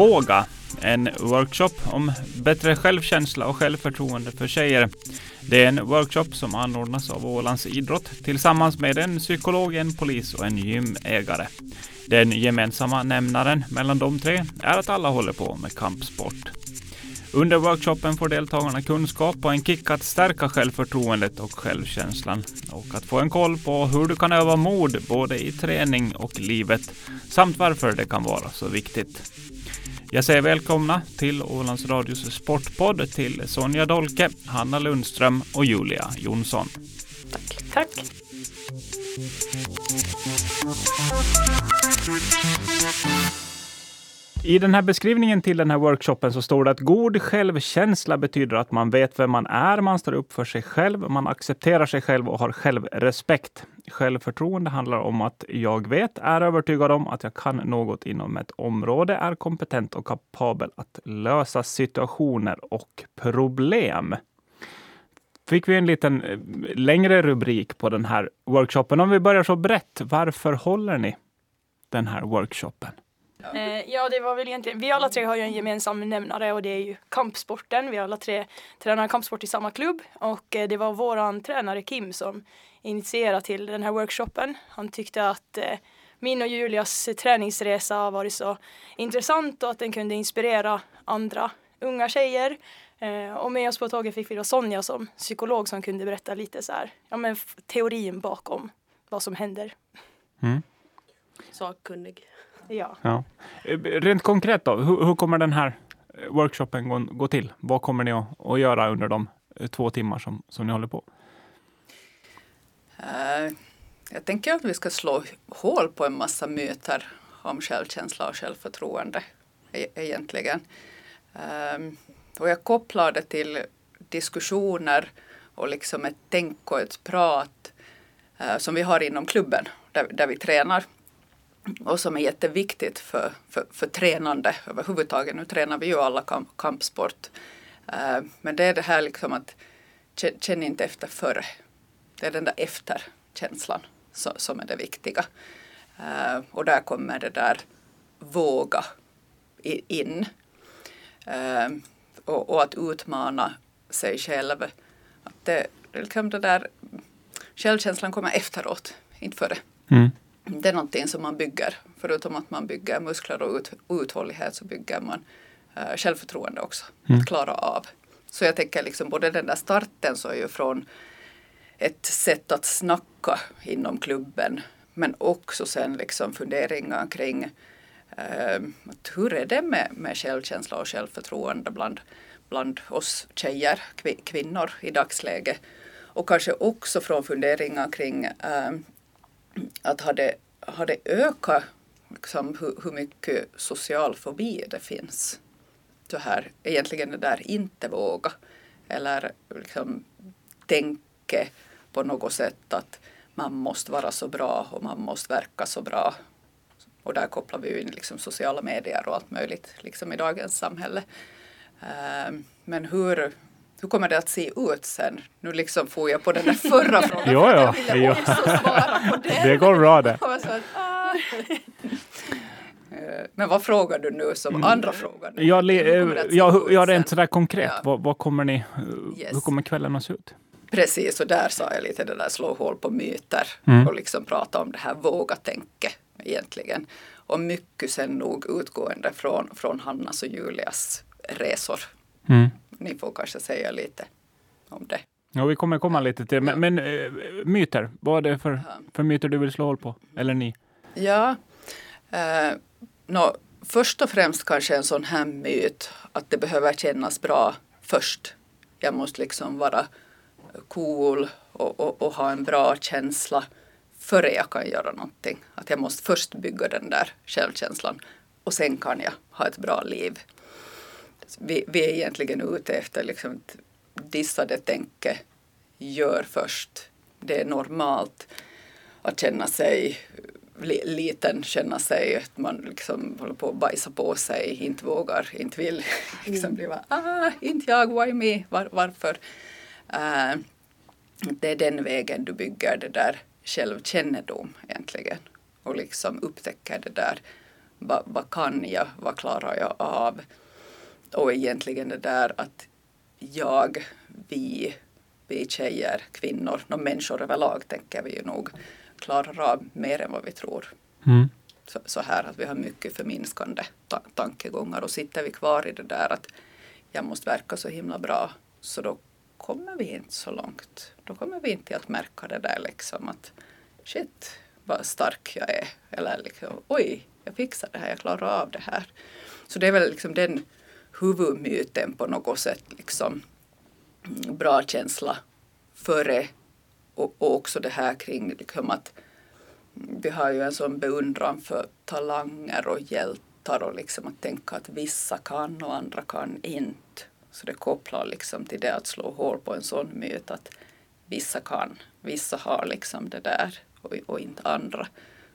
Våga, en workshop om bättre självkänsla och självförtroende för tjejer. Det är en workshop som anordnas av Ålands Idrott tillsammans med en psykolog, en polis och en gymägare. Den gemensamma nämnaren mellan de tre är att alla håller på med kampsport. Under workshopen får deltagarna kunskap och en kick att stärka självförtroendet och självkänslan och att få en koll på hur du kan öva mod både i träning och livet samt varför det kan vara så viktigt. Jag säger välkomna till Ålands Radios sportpodd till Sonja Dolke, Hanna Lundström och Julia Jonsson. Tack. Tack. I den här beskrivningen till den här workshopen så står det att god självkänsla betyder att man vet vem man är, man står upp för sig själv, man accepterar sig själv och har självrespekt. Självförtroende handlar om att jag vet, är övertygad om att jag kan något inom ett område, är kompetent och kapabel att lösa situationer och problem. Fick vi en liten eh, längre rubrik på den här workshopen. Om vi börjar så brett, varför håller ni den här workshopen? Eh, ja, det var väl egentligen, vi alla tre har ju en gemensam nämnare och det är ju kampsporten. Vi alla tre tränar kampsport i samma klubb och eh, det var våran tränare Kim som initierade till den här workshopen. Han tyckte att eh, min och Julias träningsresa har varit så intressant och att den kunde inspirera andra unga tjejer. Eh, och med oss på tåget fick vi då Sonja som psykolog som kunde berätta lite så här, ja men teorin bakom vad som händer. Mm. Sakkunnig. Ja. ja. Eh, rent konkret då, hur, hur, kommer den här eh, workshopen gå, gå till? Vad kommer ni att, att, göra under de två timmar som, som ni håller på? Uh, jag tänker att vi ska slå hål på en massa myter om självkänsla och självförtroende e egentligen. Um, och jag kopplar det till diskussioner och liksom ett tänk och ett prat uh, som vi har inom klubben där, där vi tränar och som är jätteviktigt för, för, för tränande överhuvudtaget. Nu tränar vi ju alla kamp, kampsport. Uh, men det är det här liksom att känn inte efter före. Det är den där efterkänslan som, som är det viktiga. Uh, och där kommer det där våga in. Uh, och, och, att utmana sig själv. Att det, liksom det där, självkänslan kommer efteråt, inte före. Mm. Det är någonting som man bygger. Förutom att man bygger muskler och ut, uthållighet så bygger man uh, självförtroende också. Mm. Att klara av. Så jag tänker liksom både den där starten så är ju från ett sätt att snacka inom klubben men också sen liksom funderingar kring uh, hur är det med, med självkänsla och självförtroende bland, bland oss tjejer, kvinnor i dagsläget. Och kanske också från funderingar kring uh, att har det, har det ökat liksom, hur, hur mycket social fobi det finns. Så här, egentligen det där inte våga eller liksom tänke på något sätt att man måste vara så bra och man måste verka så bra. Och där kopplar vi in liksom sociala medier och allt möjligt liksom i dagens samhälle. Eh, men hur, hur kommer det att se ut sen? Nu liksom får jag på den där förra frågan. ja, ja. Jag vill också svara på det. Det går bra det. Ah. Men vad frågar du nu som mm. andra frågan? Ja, ja, ja, rent sådär konkret. Ja. Vad, vad, kommer ni, yes. Hur kommer kvällen att se ut? Precis, och där sa jag lite det där slå hål på myter mm. och liksom prata om det här våga tänka egentligen. Och mycket sen nog utgående från, från Hannas och Julias resor. Mm. Ni får kanske säga lite om det. Ja, vi kommer komma lite till Men, men äh, myter, vad är det för, för myter du vill slå hål på? Eller ni? Ja, eh, no, först och främst kanske en sån här myt att det behöver kännas bra först. Jag måste liksom vara cool och, och, och, ha en bra känsla före jag kan göra någonting. Att jag måste först bygga den där självkänslan och sen kan jag ha ett bra liv. Vi, vi är egentligen ute efter liksom dissade tänke, gör först. Det är normalt att känna sig liten, känna sig att man liksom håller på att bajsa på sig, inte vågar, inte vill. liksom bli bara, ah, inte jag, why me, Var, varför? Uh, det är den vägen du bygger det där självkännedom egentligen och liksom upptäcker det där vad, vad kan jag, vad klarar jag av? Och egentligen det där att jag, vi, vi tjejer, kvinnor, no, människor överlag tänker vi ju nog klarar av mer än vad vi tror. Mm. Så, så, här att vi har mycket förminskande ta tankegångar och sitter vi kvar i det där att jag måste verka så himla bra så då kommer vi inte så långt. Då kommer vi inte att märka det där liksom att shit vad stark jag är eller liksom oj jag fixar det här, jag klarar av det här. Så det är väl liksom den huvudmyten på något sätt liksom bra känsla före och, och också det här kring liksom att vi har ju en sån beundran för talanger och hjältar och liksom att tänka att vissa kan och andra kan inte. Så det kopplar liksom till det att slå hål på en sån myt att vissa kan, vissa har liksom det där och, och inte andra.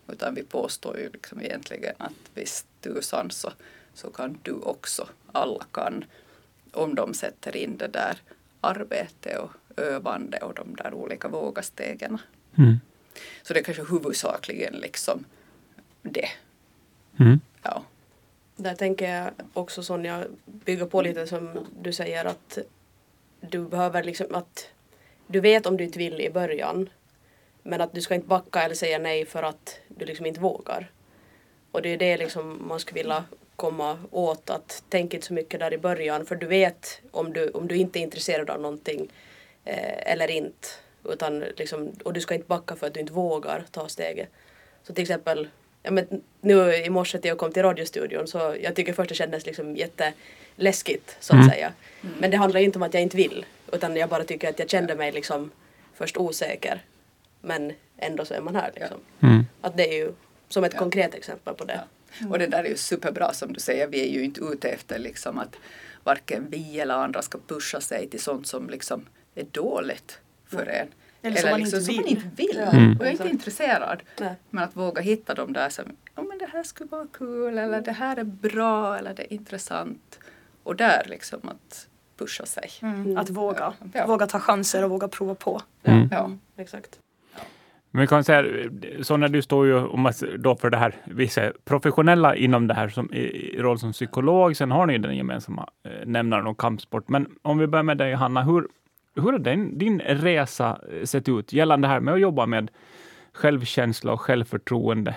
Utan vi påstår ju liksom egentligen att visst tusan så, så kan du också, alla kan, om de sätter in det där arbete och övande och de där olika vågastegen. Mm. Så det är kanske huvudsakligen liksom det. Mm. Ja. Där tänker jag också Sonja, bygga på lite som du säger att du behöver liksom att du vet om du inte vill i början men att du ska inte backa eller säga nej för att du liksom inte vågar. Och det är det liksom man skulle vilja komma åt att tänk inte så mycket där i början för du vet om du, om du inte är intresserad av någonting eh, eller inte. Utan liksom, och du ska inte backa för att du inte vågar ta steget. Så till exempel, ja, men nu i morse när jag kom till radiostudion så jag tycker först det kändes liksom jätteläskigt så att mm. säga. Mm. Men det handlar inte om att jag inte vill utan jag bara tycker att jag kände mig liksom först osäker. Men ändå så är man här liksom. Mm. Att det är ju som ett ja. konkret exempel på det. Ja. Och det där är ju superbra som du säger, vi är ju inte ute efter liksom att varken vi eller andra ska pusha sig till sånt som liksom är dåligt för en. Eller, eller som, liksom, som man inte vill. Mm. Och jag är inte intresserad. Nej. Men att våga hitta de där som, ja men det här skulle vara kul eller det här är bra eller det är intressant. Och där liksom att pusha sig. Mm. Att våga. Ja. Våga ta chanser och våga prova på. Mm. Ja, exakt. Men vi kan säga, Sonja, du står ju om då för det här, vissa professionella inom det här som, i, roll som psykolog. Sen har ni den gemensamma eh, nämnaren om kampsport. Men om vi börjar med dig, Hanna. Hur, hur har din, din resa eh, sett ut gällande det här med att jobba med självkänsla och självförtroende?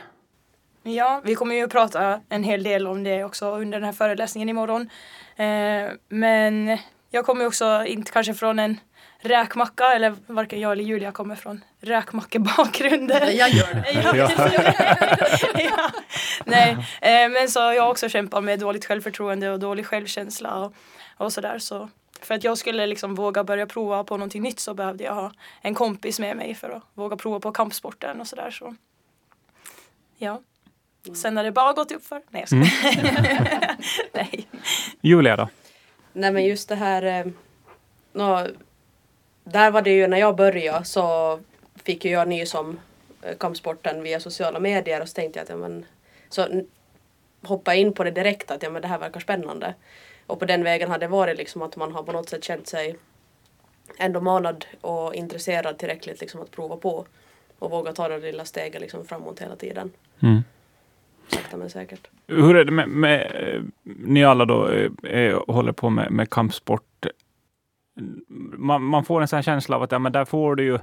Ja, vi kommer ju att prata en hel del om det också under den här föreläsningen imorgon. Eh, men jag kommer också inte kanske från en räkmacka eller varken jag eller Julia kommer från räkmackebakgrunden. Jag gör det. ja. Nej, eh, men så jag också kämpat med dåligt självförtroende och dålig självkänsla och, och sådär. Så för att jag skulle liksom våga börja prova på någonting nytt så behövde jag ha en kompis med mig för att våga prova på kampsporten och sådär. Så. Ja. Sen har det bara gått upp för. Nej, jag ska. Mm. Nej. Julia då? Nej men just det här eh, no, där var det ju när jag började så fick ju jag nys om eh, kampsporten via sociala medier och så tänkte jag att ja, men, så hoppa in på det direkt att ja, men det här verkar spännande. Och på den vägen har det varit liksom att man har på något sätt känt sig ändå manad och intresserad tillräckligt liksom att prova på och våga ta det lilla steget liksom framåt hela tiden. Mm. Sakta men säkert. Hur är det med, med ni alla då är, håller på med, med kampsport? Man, man, får en sån känsla av att ja, men där får du ju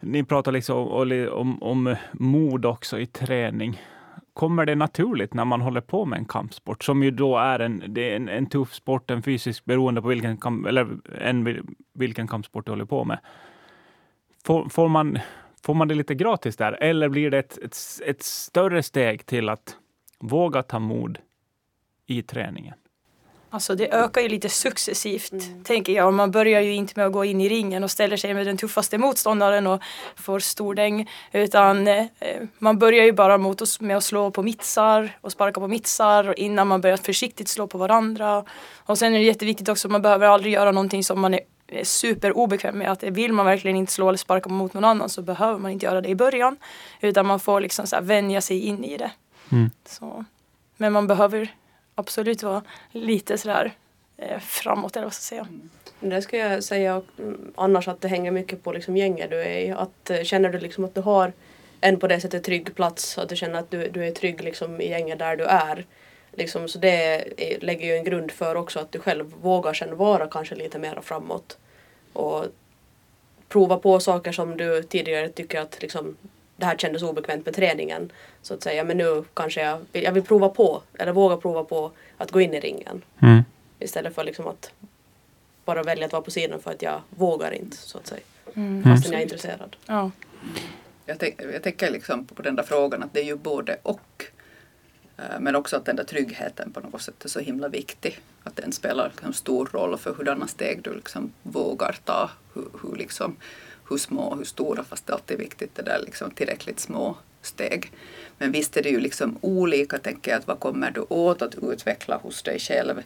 ni pratar liksom om, om, om mod också i träning kommer det naturligt när man håller på med en kampsport, som ju då är en, det är en, en tuff sport, en fysisk beroende på vilken, kamp, eller en, vilken kampsport du håller på med. Får, får, man, får man det lite gratis där, eller blir det ett, ett, ett större steg till att våga ta mod i träningen? Alltså det ökar ju lite successivt, mm. tänker jag. Man börjar ju inte med att gå in i ringen och ställer sig med den tuffaste motståndaren och får stordäng. Utan eh, man börjar ju bara mot oss med att slå på mittsar och sparka på mittsar innan man börjar försiktigt slå på varandra. Och sen är det jätteviktigt också, man behöver aldrig göra någonting som man är super obekväm med. Att vill man verkligen inte slå eller sparka mot någon annan så behöver man inte göra det i början. Utan man får liksom så här vänja sig in i det. Mm. Så. Men man behöver absolut vara lite sådär eh, framåt eller vad ska jag säga. Mm. Det skulle jag säga mm, annars att det hänger mycket på liksom gänget du är i. Att, eh, känner du liksom att du har en på det sättet trygg plats. Att du känner att du, du är trygg liksom, i gänget där du är. Liksom, så det lägger ju en grund för också att du själv vågar sen vara kanske lite mer framåt. Och prova på saker som du tidigare tycker att liksom, det här kändes obekvämt med träningen. Så att säga, men nu kanske jag, jag vill prova på, eller våga prova på att gå in i ringen. Mm. Istället för liksom att bara välja att vara på sidan för att jag vågar inte så att säga. Mm. Fastän jag är intresserad. Ja. Jag, tänk, jag tänker liksom på den där frågan att det är ju både och. Eh, Men också att den där tryggheten på något sätt är så himla viktig. Att den spelar liksom stor roll för hurdana steg du liksom vågar ta. Hur, hur, liksom, hur små och hur stora, fast det alltid är viktigt det där liksom tillräckligt små steg. Men visst är det ju liksom olika, tänker jag, att vad kommer du åt att utveckla hos dig själv?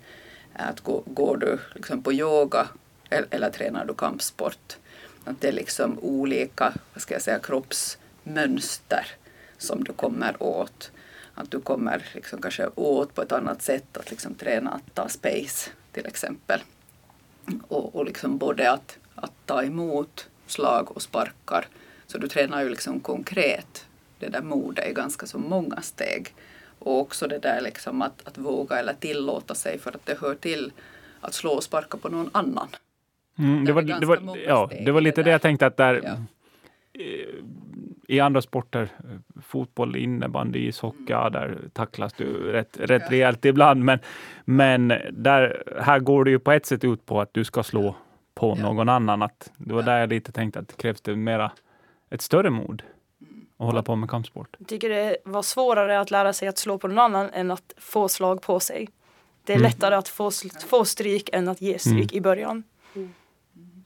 Att gå, går du liksom på yoga eller, eller tränar du kampsport? Att det är liksom olika, vad ska jag säga, kroppsmönster som du kommer åt. Att du kommer liksom kanske åt på ett annat sätt att liksom träna att ta space till exempel. Och, och liksom både att, att ta emot slag och sparkar. Så du tränar ju liksom konkret det där modet i ganska så många steg. Och också det där liksom att, att våga eller tillåta sig för att det hör till att slå och sparka på någon annan. Mm, det, var, det, var, ja, det var i lite det det jag tänkte att där Ja. eh, i andra sporter, eh, fotboll, innebandy, ishockey, ja, där tacklas du rätt, rätt Ja. rejält ibland. Men, men där, här går det ju på ett sätt ut på att du ska slå på Ja. någon annan. Att det var där jag lite tänkte att det krävs det mera, ett större mod Mm. att hålla på med kampsport. Jag tycker det var svårare att lära sig att slå på någon annan än att få slag på sig. Det är Mm. lättare att få, få stryk än att ge stryk i början. Mm.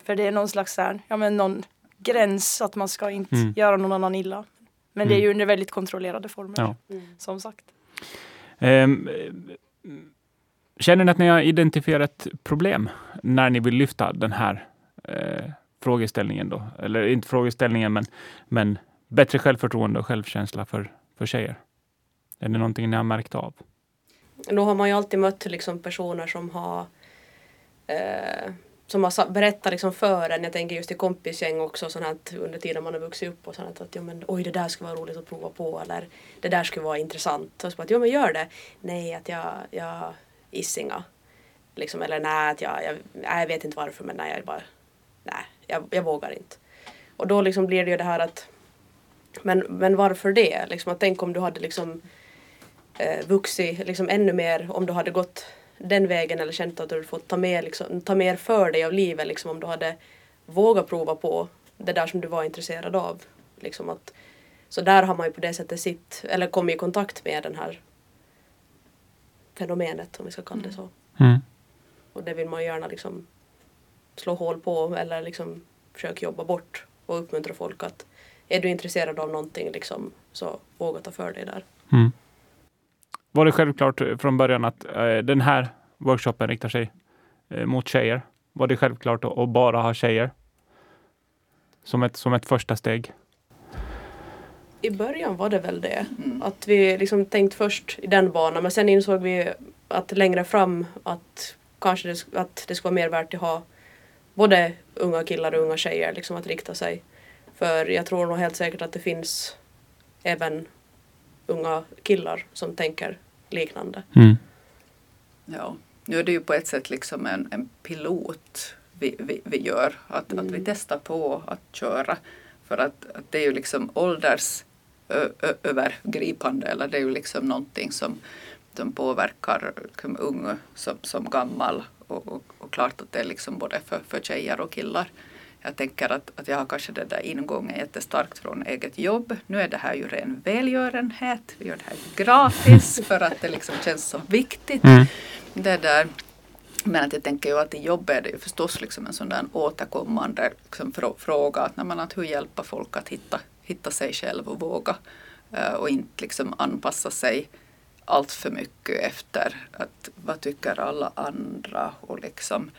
För det är någon slags här, ja men någon gräns att man ska inte Mm. göra någon annan illa. Men det är Mm. ju under väldigt kontrollerade former, Ja. Mm. som sagt. Ehm, känner ni att ni har identifierat ett problem när ni vill lyfta den här eh, frågeställningen då? Eller inte frågeställningen, men, men bättre självförtroende och självkänsla för, för tjejer? Är det någonting ni har märkt av? Då har man ju alltid mött liksom personer som har eh, som har berättat liksom för en, jag tänker just i kompisgäng också, sånt här, under tiden man har vuxit upp och sånt här, att ja, men, oj det där skulle vara roligt att prova på eller det där skulle vara intressant. Och så bara, att, jo men gör det. Nej att jag, jag issinga. Liksom, eller nej att jag, jag, nej, jag vet inte varför men nej jag bara, nej jag, jag vågar inte. Och då liksom blir det ju det här att men, men varför det? Liksom, att tänk om du hade liksom eh, vuxit liksom ännu mer om du hade gått den vägen eller känt att du fått ta, med, liksom, ta mer för dig av livet liksom, om du hade vågat prova på det där som du var intresserad av. Liksom att, så där har man ju på det sättet sitt, eller kommit i kontakt med den här fenomenet om vi ska kalla det så. Mm. Och det vill man gärna liksom slå hål på eller liksom försöka jobba bort och uppmuntra folk att är du intresserad av någonting liksom, så våga ta för dig där. Mm. Var det självklart från början att eh, den här workshopen riktar sig eh, mot tjejer? Var det självklart att, att bara ha tjejer? Som ett, som ett första steg? I början var det väl det. Mm. Att vi liksom tänkt först i den banan men sen insåg vi att längre fram att kanske det, att det skulle vara mer värt att ha både unga killar och unga tjejer liksom att rikta sig. För jag tror nog helt säkert att det finns även unga killar som tänker liknande. Mm. Ja, nu är det ju på ett sätt liksom en, en pilot vi, vi, vi gör. Att, att vi Mm. testar på att köra. För att, att det är ju liksom ålders övergripande eller det är ju liksom någonting som, som påverkar liksom ung som, som gammal. Och, och, och klart att det är liksom både för, för tjejer och killar. Jag tänker att, att jag har kanske den där ingången jättestarkt från eget jobb. Nu är det här ju ren välgörenhet. Vi gör det här gratis för att det liksom känns så viktigt. Mm. Det där. Men att jag tänker ju att i jobbet är det ju förstås liksom en sån där återkommande liksom frå- fråga. Att, när man, att hur hjälpa folk att hitta, hitta sig själv och våga. Eh, och inte liksom anpassa sig allt för mycket efter att vad tycker alla andra och liksom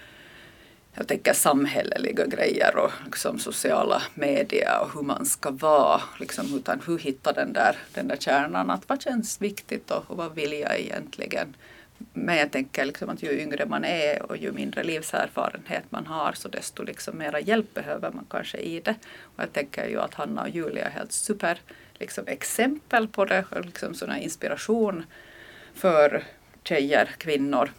jag tänker samhälleliga grejer och liksom sociala medier och hur man ska vara. Liksom, utan hur hitta den där, den där kärnan att vad känns viktigt och, och vad vill jag egentligen men jag tänker liksom att ju yngre man är och ju mindre livserfarenhet man har så desto liksom mera hjälp behöver man kanske i det. Och jag tänker ju att Hanna och Julia är helt super liksom, exempel på det och liksom sån inspiration för tjejer, kvinnor.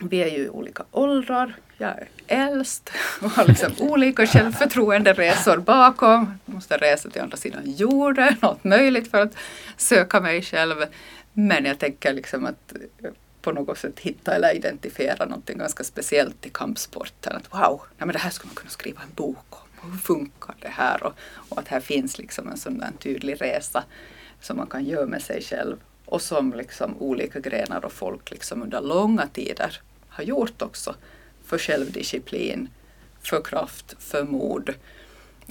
Vi är ju i olika åldrar. Jag är äldst och har liksom olika självförtroenderesor bakom. Jag måste resa till andra sidan jorden, allt möjligt för att söka mig själv. Men jag tänker liksom att på något sätt hitta eller identifiera någonting ganska speciellt i kampsporten. Att wow, nej men det här skulle man kunna skriva en bok om. Hur funkar det här? Och, och att här finns liksom en sån där tydlig resa som man kan göra med sig själv och som liksom olika grenar och folk liksom under långa tider har gjort också för självdisciplin, för kraft, för mod.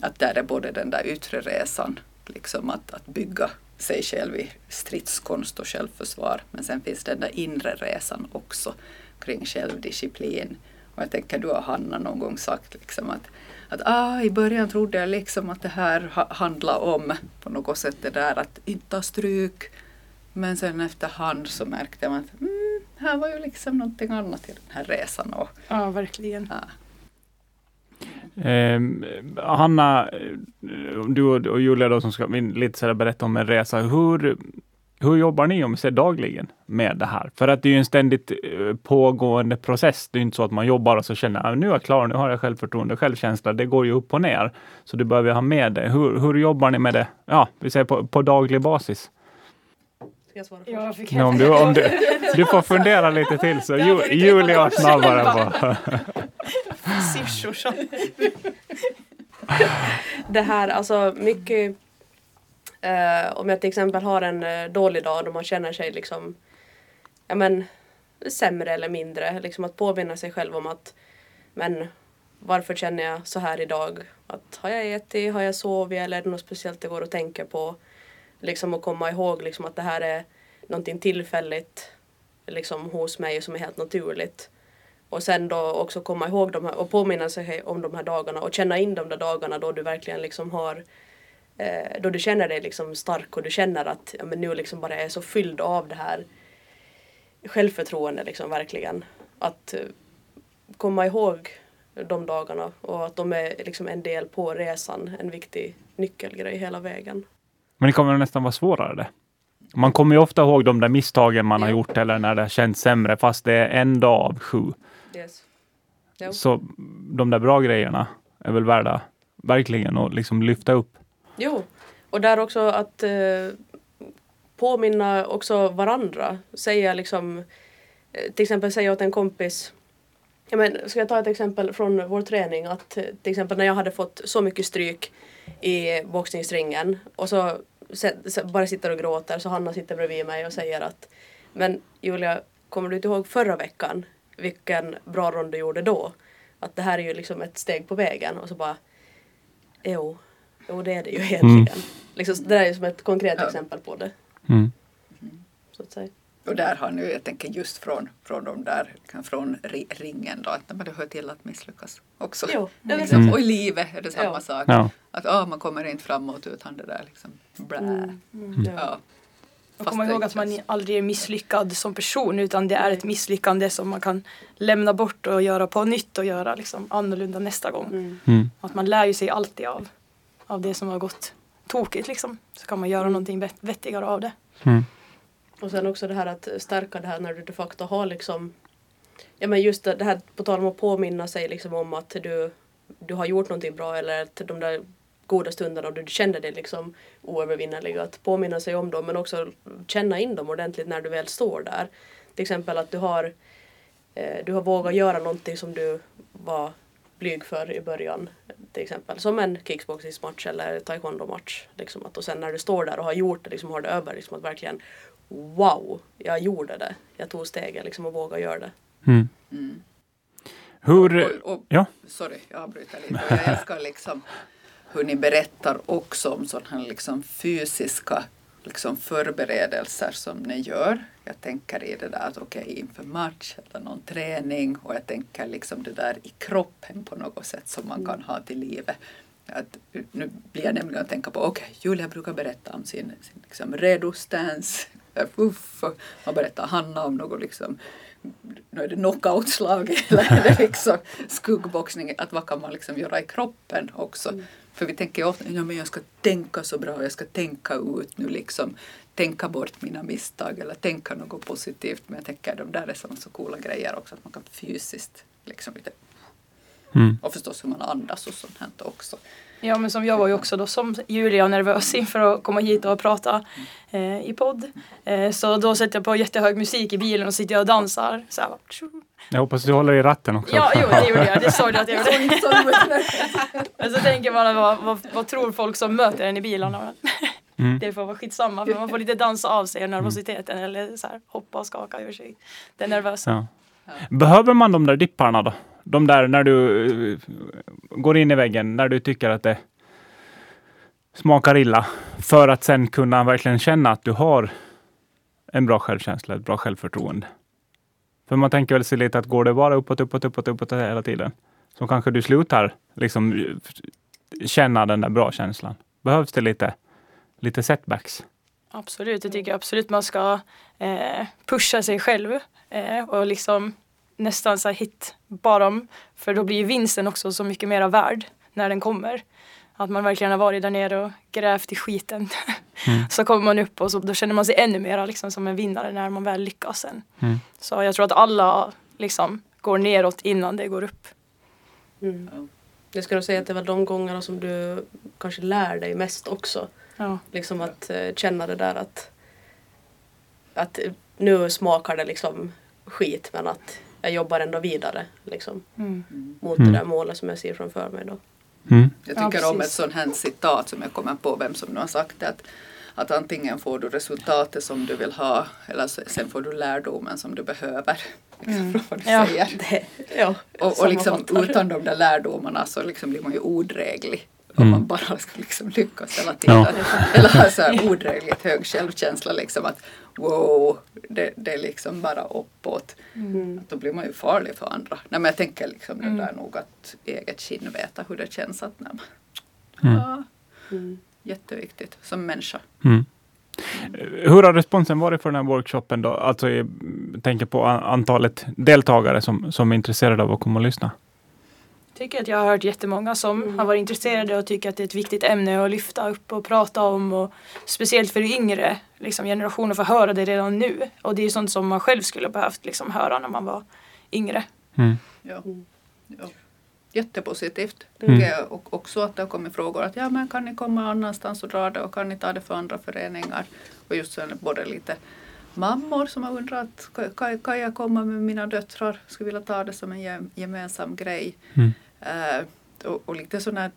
Att där är både den där yttre resan, liksom att, att bygga sig själv i stridskonst och självförsvar. Men sen finns den där inre resan också kring självdisciplin. Och jag tänker, du har Hanna någon gång sagt liksom att, att ah, i början trodde jag liksom att det här handlar om på något sätt det där att inte ta stryk. Men sen efterhand så märkte man att mm, här var ju liksom någonting annat i den här resan. Och, ja, verkligen. Ja. Eh, Hanna, du och Julia då som ska lite så berätta om en resa. Hur, hur jobbar ni om sig dagligen med det här? För att det är ju en ständigt eh, pågående process. Det är inte så att man jobbar och så känner att nu är jag klar, nu har jag självförtroende, självkänsla. Det går ju upp och ner. Så du behöver ha med det. Hur, hur jobbar ni med det? Ja, vi säger på, på daglig basis. Jag svara först? Ja, fick om du, om du, du får fundera lite till så Ju, Julia snabbare på. Siffror som... det här, alltså mycket eh, om jag till exempel har en eh, dålig dag då man känner sig liksom ja men sämre eller mindre, liksom att påminna sig själv om att men varför känner jag så här idag? Att har jag ätit, har jag sovit eller är det något speciellt jag går och tänker på? Liksom att komma ihåg liksom att det här är någonting tillfälligt liksom hos mig som är helt naturligt. Och sen då också komma ihåg de här och påminna sig om de här dagarna och känna in de där dagarna då du verkligen liksom har eh, då du känner dig liksom stark och du känner att ja, men nu liksom bara är så fylld av det här självförtroende liksom verkligen. Att eh, komma ihåg de dagarna och att de är liksom en del på resan, en viktig nyckelgrej hela vägen. Men det kommer nästan vara svårare det. Man kommer ju ofta ihåg de där misstagen man har gjort eller när det känts sämre fast det är en dag av sju. Yes. Så de där bra grejerna är väl värda verkligen att liksom lyfta upp. Jo, och där också att eh, påminna också varandra. Säga liksom, eh, till exempel säga åt en kompis Ja, men, ska jag ta ett exempel från vår träning? Att eh, till exempel när jag hade fått så mycket stryk i boxningsringen och så bara sitter och gråter så Hanna sitter bredvid mig och säger att Men Julia, kommer du inte ihåg förra veckan vilken bra rond du gjorde då? Att det här är ju liksom ett steg på vägen och så bara Jo, jo det är det ju egentligen. Mm. Liksom, det där är som ett konkret ja. exempel på det. Mm. Så att säga. Och där har nu, jag tänker just från, från de där, från ringen då, att det hör till att misslyckas också. Jo, liksom. mm. Och i livet är det samma ja. sak. Ja. Att oh, man kommer inte framåt utan det där liksom blä. Mm. Mm. Ja. Och komma ihåg att man aldrig är misslyckad som person utan det är ett misslyckande som man kan lämna bort och göra på nytt och göra liksom annorlunda nästa gång. Mm. mm. Att man lär ju sig alltid av, av det som har gått tokigt liksom. Så kan man göra mm. någonting vettigare av det. Och sen också det här att stärka det här när du de facto har liksom Ja men just det här på tal om att påminna sig liksom om att du, du har gjort någonting bra eller att de där goda stunderna då du kände dig liksom oövervinnerlig, Att påminna sig om dem men också känna in dem ordentligt när du väl står där. Till exempel att du har, eh, du har vågat göra någonting som du var blyg för i början. Till exempel som en kickboxningsmatch eller taekwondo-match. Liksom att, och sen när du står där och har gjort det, liksom har det över, liksom att verkligen wow, jag gjorde det. Jag tog steget liksom och vågade göra det. Mm. Mm. Hur... Och, och, ja. Sorry, jag avbryter lite. Jag älskar liksom hur ni berättar också om sådana liksom fysiska liksom förberedelser som ni gör. Jag tänker i det där att okej okay, inför match eller någon träning och jag tänker liksom det där i kroppen på något sätt som man kan ha till livet. Att, nu blir jag nämligen att tänka på, okej, okay, Julia brukar berätta om sin, sin liksom, redo-stance uff, man berättar Hanna om något liksom nu är det knockoutslag eller liksom skuggboxning, att vad kan man liksom göra i kroppen också. Mm. För vi tänker ofta, ja men jag ska tänka så bra, jag ska tänka ut nu liksom, tänka bort mina misstag eller tänka något positivt. Men jag tänker de där är så coola grejer också, att man kan fysiskt liksom lite Mm. Och förstås hur man andas och sånt här också. Ja men som jag var ju också då som Julia nervös inför att komma hit och prata eh, i podd. Eh, så då sätter jag på jättehög musik i bilen och sitter jag och dansar. Så här, jag hoppas du håller i ratten också. Ja, jo, det gjorde jag. Det såg du att jag gjorde. men så tänker man, vad, vad, vad tror folk som möter en i bilarna? Mm. Det får vara skitsamma för man får lite dansa av sig nervositeten mm. eller så här, hoppa och skaka ur sig. Det är nervösa. Ja. Behöver man de där dipparna då? De där när du eh, går in i väggen, när du tycker att det smakar illa, för att sen kunna verkligen känna att du har en bra självkänsla, ett bra självförtroende. För man tänker väl sig lite att går det bara uppåt, uppåt, uppåt, uppåt hela tiden, så kanske du slutar liksom eh, känna den där bra känslan. Behövs det lite, lite setbacks? Absolut, det tycker jag absolut man ska eh, pusha sig själv eh, och liksom nästan så här hit bottom. För då blir vinsten också så mycket mera värd när den kommer. Att man verkligen har varit där nere och grävt i skiten. Mm. så kommer man upp och så, då känner man sig ännu mer liksom, som en vinnare när man väl lyckas sen. Mm. Så jag tror att alla liksom, går neråt innan det går upp. Mm. Jag skulle säga att det var de gångerna som du kanske lär dig mest också. Ja. Liksom att uh, känna det där att, att nu smakar det liksom skit men att jag jobbar ändå vidare liksom, mm. mot mm. det där målet som jag ser framför mig. Då. Mm. Jag tycker ja, om ett sånt här citat som jag kommer på vem som nu har sagt det. Att, att antingen får du resultatet som du vill ha eller sen får du lärdomen som du behöver. Liksom, mm. vad du ja, säger. Det, ja, och, och liksom, utan de där lärdomarna så liksom blir man ju odräglig. Om mm. man bara ska liksom lyckas hela tiden. Ja. Eller ha så här odrägligt hög självkänsla. Liksom att wow, det, det är liksom bara uppåt. Mm. Då blir man ju farlig för andra. Nej, men jag tänker liksom mm. det där nog att eget kinn veta hur det känns att när man, mm. ja, mm. Jätteviktigt som människa. Mm. Hur har responsen varit för den här workshopen då? Alltså jag tänker på antalet deltagare som, som är intresserade av att komma och lyssna tycker att jag har hört jättemånga som mm. har varit intresserade och tycker att det är ett viktigt ämne att lyfta upp och prata om. Och speciellt för yngre liksom, generationer får höra det redan nu. Och det är sånt som man själv skulle behövt liksom, höra när man var yngre. Mm. Ja. ja. Jättepositivt. Mm. Och också att det har kommit frågor att ja men kan ni komma annanstans och dra det och kan ni ta det för andra föreningar. Och just så både lite mammor som har undrat kan, kan jag komma med mina döttrar, skulle vilja ta det som en gemensam grej. Mm. Uh, och, och lite sådana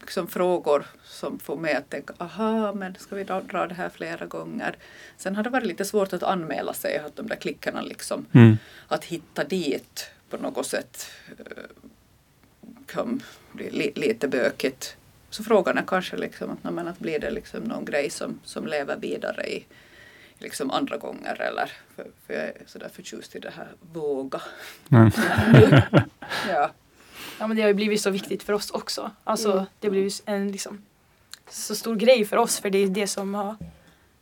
liksom, frågor som får mig att tänka, aha, men ska vi dra, dra det här flera gånger? Sen har det varit lite svårt att anmäla sig, att de där klickarna liksom, mm. att hitta dit på något sätt uh, kan bli li, lite bökigt. Så frågan är kanske liksom att, men, att blir det liksom någon grej som, som lever vidare i, liksom andra gånger eller för, för jag är sådär förtjust i det här våga. Mm. ja. Ja men det har ju blivit så viktigt för oss också. Alltså mm. det har blivit en liksom så stor grej för oss för det är det som har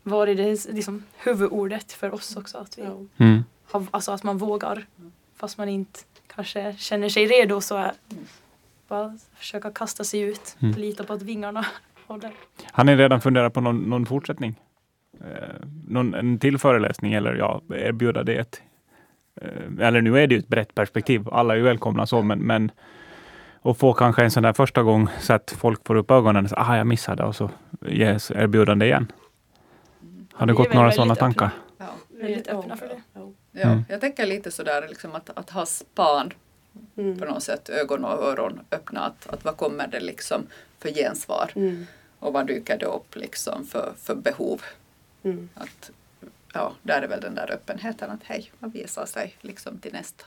varit det liksom, huvudordet för oss också. Att, vi mm. har, alltså att man vågar fast man inte kanske känner sig redo så är bara försöka kasta sig ut, mm. lita på att vingarna håller. Har ni redan funderat på någon, någon fortsättning? Eh, någon, en till föreläsning eller ja, erbjuda det. Ett, eh, eller nu är det ju ett brett perspektiv, alla är välkomna så, men, men och få kanske en sån där första gång så att folk får upp ögonen och säger, ah, jag missade och så ges erbjudande igen. Har det gått några sådana tankar? Ja, väldigt öppna för det. Ja, mm. jag tänker lite sådär liksom att, att ha span mm. på något sätt, ögon och öron öppna, att, att vad kommer det liksom för gensvar? Mm. Och vad dyker det upp liksom för, för behov? Mm. Att, ja, där är väl den där öppenheten att hej, vad visar sig liksom till nästa.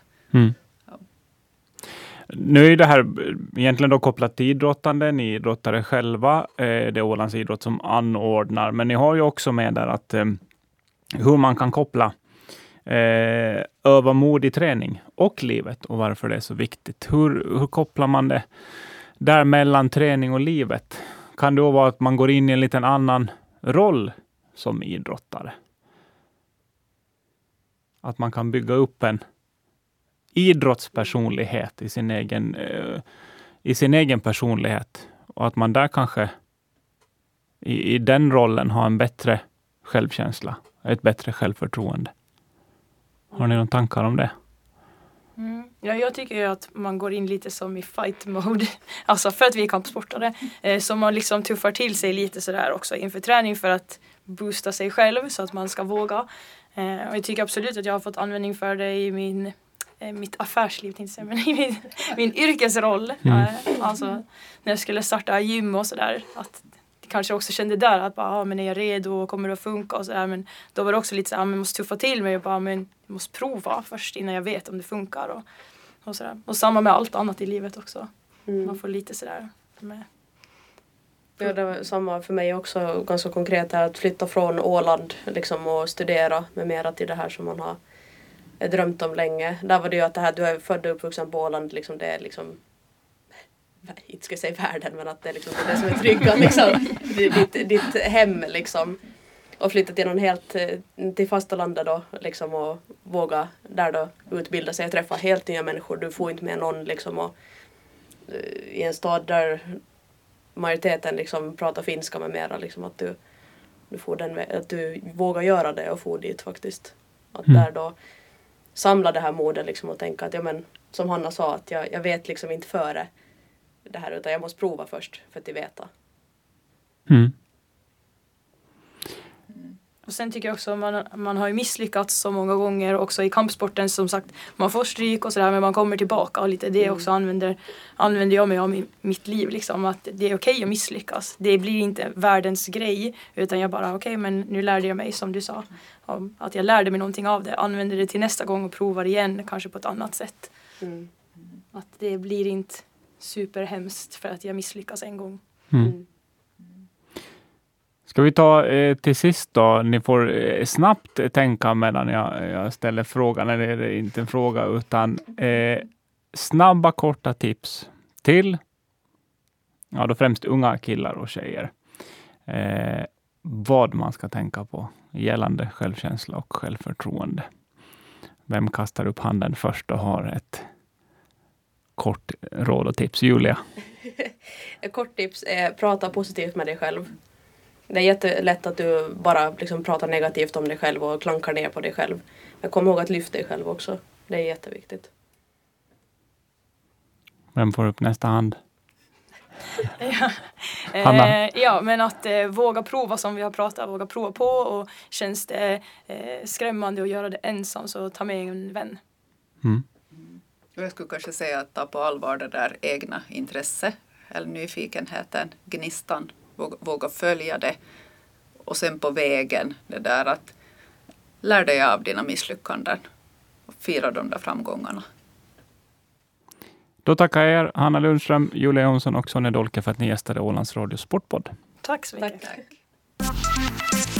Nu är det här egentligen då kopplat till idrottande. Ni idrottare själva. Eh, det är Ålands idrott som anordnar, men ni har ju också med där att eh, hur man kan koppla eh, öva mod i träning och livet och varför det är så viktigt. Hur, hur kopplar man det där mellan träning och livet? Kan det då vara att man går in i en liten annan roll som idrottare. att man kan bygga upp en idrottspersonlighet i sin egen, eh, i sin egen personlighet. Och att man där kanske i, i den rollen har en bättre självkänsla, ett bättre självförtroende. Har ni några tankar om det? Mm. Ja, jag tycker ju att man går in lite som i fight mode. Alltså för att vi är kampsportare. Eh, så man liksom tuffar till sig lite sådär också inför träning för att boosta sig själv så att man ska våga. Eh, och jag tycker absolut att jag har fått användning för det i min mitt affärsliv tänkte jag men i min, min yrkesroll. Mm. Eh, alltså när jag skulle starta gym och sådär. Att kanske också kände där att bara, ah, men är jag redo och kommer det att funka och sådär. Men då var det också lite så här, man måste tuffa till mig och bara, men jag måste prova först innan jag vet om det funkar. Och, och, sådär. och samma med allt annat i livet också. Mm. Man får lite sådär med. Ja, det var samma för mig också ganska konkret här att flytta från Åland liksom och studera med mera till det här som man har drömt om länge. Där var det ju att det här, du är född och uppvuxen på Åland, liksom det är liksom inte ska jag säga världen men att det är liksom det, är det som är trygga liksom. ditt, ditt hem liksom. Och flytta till någon helt, eh, till fastalandet då liksom och våga där då utbilda sig och träffa helt nya människor. Du får inte med någon liksom och eh, i en stad där majoriteten liksom pratar finska med mera liksom att du, du får den, att du vågar göra det och få dit faktiskt. Att Mm. där då samla det här modet liksom och tänka att ja men som Hanna sa att jag, jag vet liksom inte före det här utan jag måste prova först för att veta. Mm. Och sen tycker jag också att man, man har ju misslyckats så många gånger också i kampsporten som sagt. Man får stryk och sådär men man kommer tillbaka och lite det också använder, använder jag mig av i mitt liv liksom. Att det är okej att misslyckas. Det blir inte världens grej utan jag bara okej men nu lärde jag mig som du sa. Att jag lärde mig någonting av det. Använder det till nästa gång och provar igen kanske på ett annat sätt. Mm. Att det blir inte superhemskt för att jag misslyckas en gång. Mm. Mm. Ska vi ta eh, till sist då? Ni får eh, snabbt tänka medan jag, jag ställer frågan, eller det är inte en fråga, utan eh, snabba korta tips till ja, då främst unga killar och tjejer. Eh, vad man ska tänka på gällande självkänsla och självförtroende. Vem kastar upp handen först och har ett kort råd och tips? Julia? Ett kort tips är prata positivt med dig själv. Det är jättelätt att du bara liksom pratar negativt om dig själv och klankar ner på dig själv. Men kom ihåg att lyfta dig själv också. Det är jätteviktigt. Vem får upp nästa hand? Ja. Hanna? Eh, ja, men att eh, våga prova som vi har pratat, våga prova på och känns det eh, skrämmande att göra det ensam så ta med en vän. Mm. Jag skulle kanske säga att ta på allvar det där egna intresse eller nyfikenheten, gnistan, våga, våga följa det. Och sen på vägen det där att lär dig av dina misslyckanden och fira de där framgångarna. Då tackar jag er, Hanna Lundström, Julia Jonsson och Sonja Dolke för att ni gästade Ålands Radio Sportpodd. Tack så mycket. Tack. Tack.